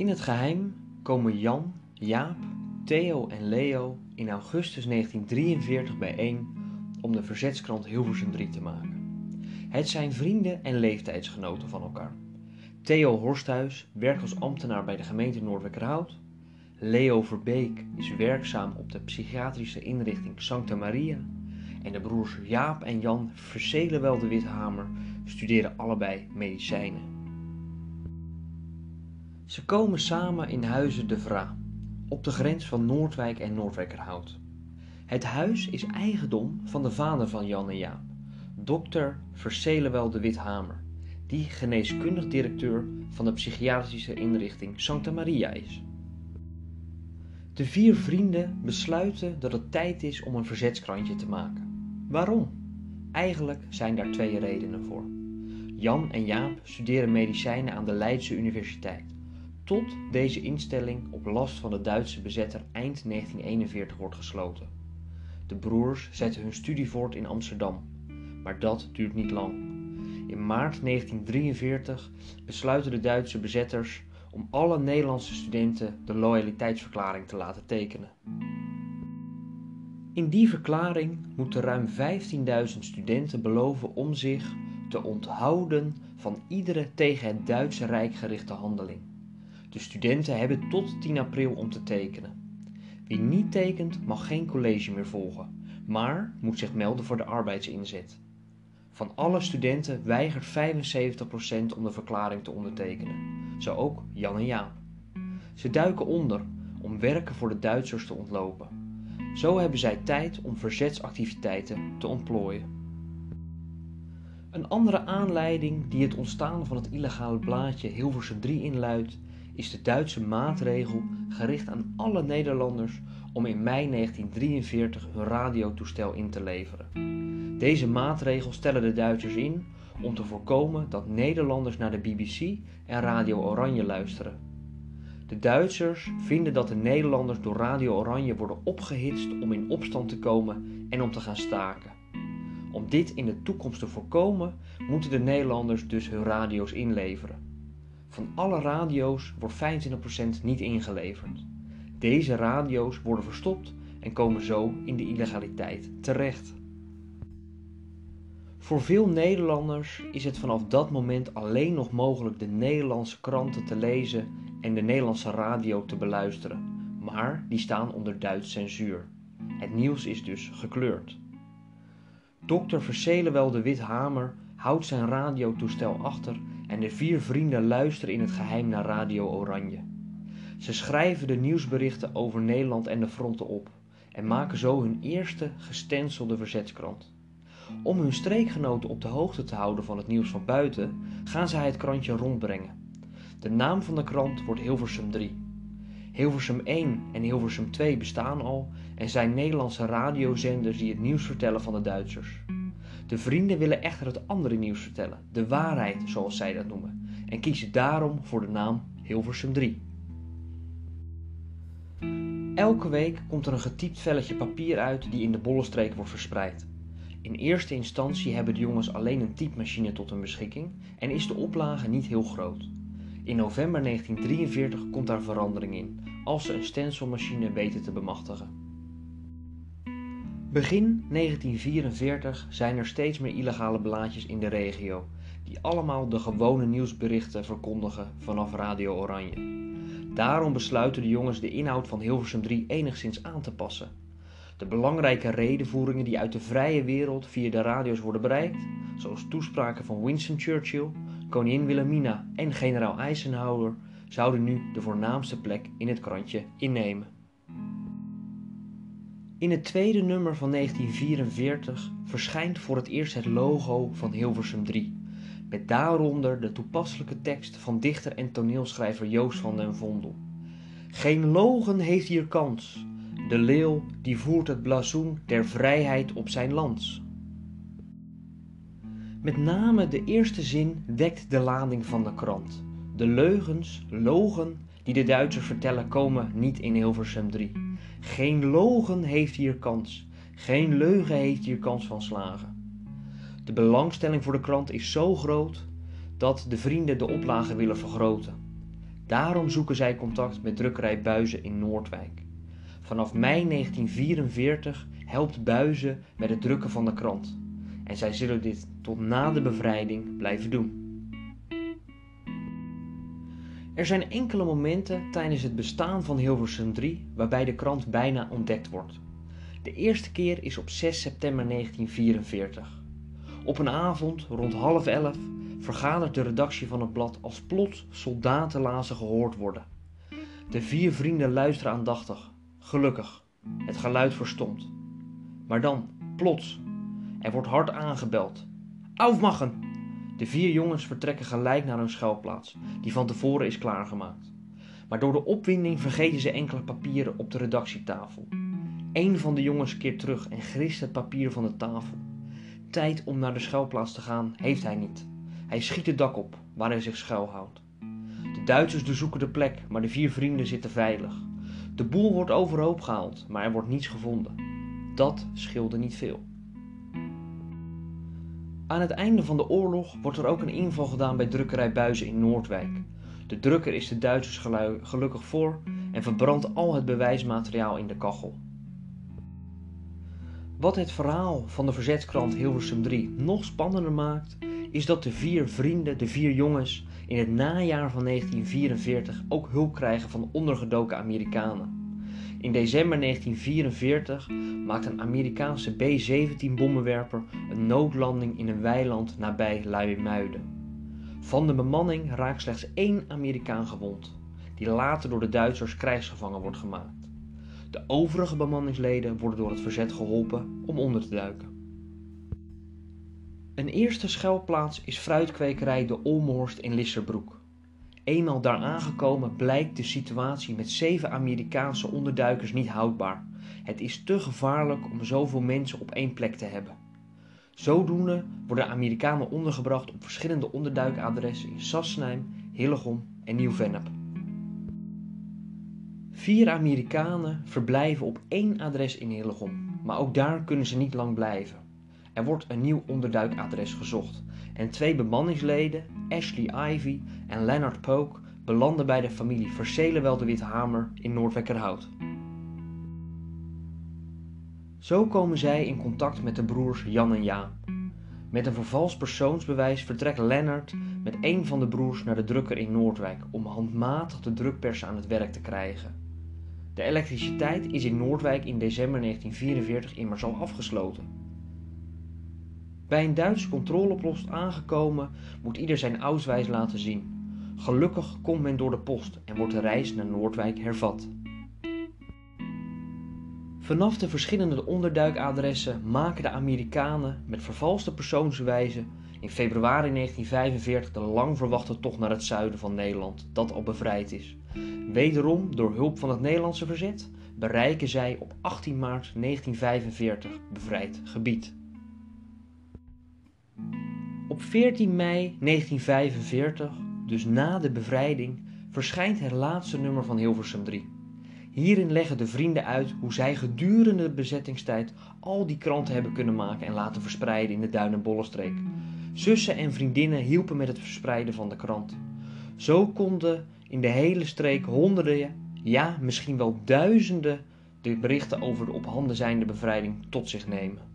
In het geheim komen Jan, Jaap, Theo en Leo in augustus 1943 bijeen om de verzetskrant Hilversum 3 te maken. Het zijn vrienden en leeftijdsgenoten van elkaar. Theo Horsthuis werkt als ambtenaar bij de gemeente Noordwijkerhout. Leo Verbeek is werkzaam op de psychiatrische inrichting Santa Maria. En de broers Jaap en Jan Verselen de Withamer studeren allebei medicijnen. Ze komen samen in Huizen de Vra, op de grens van Noordwijk en Noordwijkerhout. Het huis is eigendom van de vader van Jan en Jaap, dokter Verselewel de Withamer, die geneeskundig directeur van de psychiatrische inrichting Santa Maria is. De vier vrienden besluiten dat het tijd is om een verzetskrantje te maken. Waarom? Eigenlijk zijn daar twee redenen voor. Jan en Jaap studeren medicijnen aan de Leidse Universiteit, tot deze instelling op last van de Duitse bezetter eind 1941 wordt gesloten. De broers zetten hun studie voort in Amsterdam, maar dat duurt niet lang. In maart 1943 besluiten de Duitse bezetters om alle Nederlandse studenten de loyaliteitsverklaring te laten tekenen. In die verklaring moeten ruim 15.000 studenten beloven om zich te onthouden van iedere tegen het Duitse Rijk gerichte handeling. De studenten hebben tot 10 april om te tekenen. Wie niet tekent mag geen college meer volgen, maar moet zich melden voor de arbeidsinzet. Van alle studenten weigert 75% om de verklaring te ondertekenen, zo ook Jan en Jaap. Ze duiken onder om werken voor de Duitsers te ontlopen. Zo hebben zij tijd om verzetsactiviteiten te ontplooien. Een andere aanleiding die het ontstaan van het illegale blaadje Hilversum 3 inluidt, is de Duitse maatregel gericht aan alle Nederlanders om in mei 1943 hun radiotoestel in te leveren. Deze maatregel stellen de Duitsers in om te voorkomen dat Nederlanders naar de BBC en Radio Oranje luisteren. De Duitsers vinden dat de Nederlanders door Radio Oranje worden opgehitst om in opstand te komen en om te gaan staken. Om dit in de toekomst te voorkomen, moeten de Nederlanders dus hun radio's inleveren. Van alle radio's wordt 25% niet ingeleverd. Deze radio's worden verstopt en komen zo in de illegaliteit terecht. Voor veel Nederlanders is het vanaf dat moment alleen nog mogelijk de Nederlandse kranten te lezen en de Nederlandse radio te beluisteren, maar die staan onder Duits censuur. Het nieuws is dus gekleurd. Dokter Verselewel de Withamer houdt zijn radiotoestel achter en de vier vrienden luisteren in het geheim naar Radio Oranje. Ze schrijven de nieuwsberichten over Nederland en de fronten op en maken zo hun eerste gestencelde verzetskrant. Om hun streekgenoten op de hoogte te houden van het nieuws van buiten, gaan zij het krantje rondbrengen. De naam van de krant wordt Hilversum 3. Hilversum 1 en Hilversum 2 bestaan al en zijn Nederlandse radiozenders die het nieuws vertellen van de Duitsers. De vrienden willen echter het andere nieuws vertellen, de waarheid zoals zij dat noemen, en kiezen daarom voor de naam Hilversum 3. Elke week komt er een getypt velletje papier uit die in de bollenstreek wordt verspreid. In eerste instantie hebben de jongens alleen een typemachine tot hun beschikking en is de oplage niet heel groot. In november 1943 komt daar verandering in, als ze een stencilmachine weten te bemachtigen. Begin 1944 zijn er steeds meer illegale blaadjes in de regio, die allemaal de gewone nieuwsberichten verkondigen vanaf Radio Oranje. Daarom besluiten de jongens de inhoud van Hilversum 3 enigszins aan te passen. De belangrijke redenvoeringen die uit de vrije wereld via de radio's worden bereikt, zoals toespraken van Winston Churchill, koningin Wilhelmina en generaal Eisenhower, zouden nu de voornaamste plek in het krantje innemen. In het tweede nummer van 1944 verschijnt voor het eerst het logo van Hilversum 3, met daaronder de toepasselijke tekst van dichter en toneelschrijver Joost van den Vondel. Geen logen heeft hier kans, de leeuw die voert het blazoen der vrijheid op zijn lans. Met name de eerste zin wekt de lading van de krant. De leugens, logen, die de Duitsers vertellen komen niet in Hilversum 3. Geen logen heeft hier kans. Geen leugen heeft hier kans van slagen. De belangstelling voor de krant is zo groot dat de vrienden de oplage willen vergroten. Daarom zoeken zij contact met drukkerij Buizen in Noordwijk. Vanaf mei 1944 helpt Buizen met het drukken van de krant. En zij zullen dit tot na de bevrijding blijven doen. Er zijn enkele momenten tijdens het bestaan van Hilversum 3 waarbij de krant bijna ontdekt wordt. De eerste keer is op 6 september 1944. Op een avond rond half elf vergadert de redactie van het blad als plots soldatenlazen gehoord worden. De vier vrienden luisteren aandachtig. Gelukkig, het geluid verstomt. Maar dan, plots, er wordt hard aangebeld. Aufmachen! De vier jongens vertrekken gelijk naar hun schuilplaats, die van tevoren is klaargemaakt. Maar door de opwinding vergeten ze enkele papieren op de redactietafel. Een van de jongens keert terug en grist het papier van de tafel. Tijd om naar de schuilplaats te gaan heeft hij niet. Hij schiet het dak op, waar hij zich schuilhoudt. De Duitsers doorzoeken de plek, maar de vier vrienden zitten veilig. De boel wordt overhoop gehaald, maar er wordt niets gevonden. Dat scheelde niet veel. Aan het einde van de oorlog wordt er ook een inval gedaan bij drukkerij Buizen in Noordwijk. De drukker is de Duitsers gelukkig voor en verbrandt al het bewijsmateriaal in de kachel. Wat het verhaal van de verzetskrant Hilversum 3 nog spannender maakt, is dat de vier vrienden, de vier jongens, in het najaar van 1944 ook hulp krijgen van ondergedoken Amerikanen. In december 1944 maakt een Amerikaanse B-17 bommenwerper een noodlanding in een weiland nabij Luimuiden. Van de bemanning raakt slechts één Amerikaan gewond, die later door de Duitsers krijgsgevangen wordt gemaakt. De overige bemanningsleden worden door het verzet geholpen om onder te duiken. Een eerste schuilplaats is fruitkwekerij De Olmhorst in Lisserbroek. Eenmaal daar aangekomen blijkt de situatie met zeven Amerikaanse onderduikers niet houdbaar. Het is te gevaarlijk om zoveel mensen op één plek te hebben. Zodoende worden Amerikanen ondergebracht op verschillende onderduikadressen in Sassnijm, Hillegom en Nieuw-Vennep. Vier Amerikanen verblijven op één adres in Hillegom, maar ook daar kunnen ze niet lang blijven. Er wordt een nieuw onderduikadres gezocht en twee bemanningsleden, Ashley Ivy en Leonard Polk, belanden bij de familie Verselenwel de Withamer in Noordwekkerhout. Zo komen zij in contact met de broers Jan en Jaap. Met een vervals persoonsbewijs vertrekt Lennart met een van de broers naar de drukker in Noordwijk om handmatig de drukpers aan het werk te krijgen. De elektriciteit is in Noordwijk in december 1944 immers al afgesloten. Bij een Duitse controlepost aangekomen moet ieder zijn auswijs laten zien. Gelukkig komt men door de post en wordt de reis naar Noordwijk hervat. Vanaf de verschillende onderduikadressen maken de Amerikanen met vervalste persoonsbewijzen in februari 1945 de lang verwachte tocht naar het zuiden van Nederland, dat al bevrijd is. Wederom door hulp van het Nederlandse verzet bereiken zij op 18 maart 1945 bevrijd gebied. Op 14 mei 1945, dus na de bevrijding, verschijnt het laatste nummer van Hilversum 3. Hierin leggen de vrienden uit hoe zij gedurende de bezettingstijd al die kranten hebben kunnen maken en laten verspreiden in de Duin- en Bollenstreek. Zussen en vriendinnen hielpen met het verspreiden van de krant. Zo konden in de hele streek honderden, ja misschien wel duizenden, de berichten over de op handen zijnde bevrijding tot zich nemen.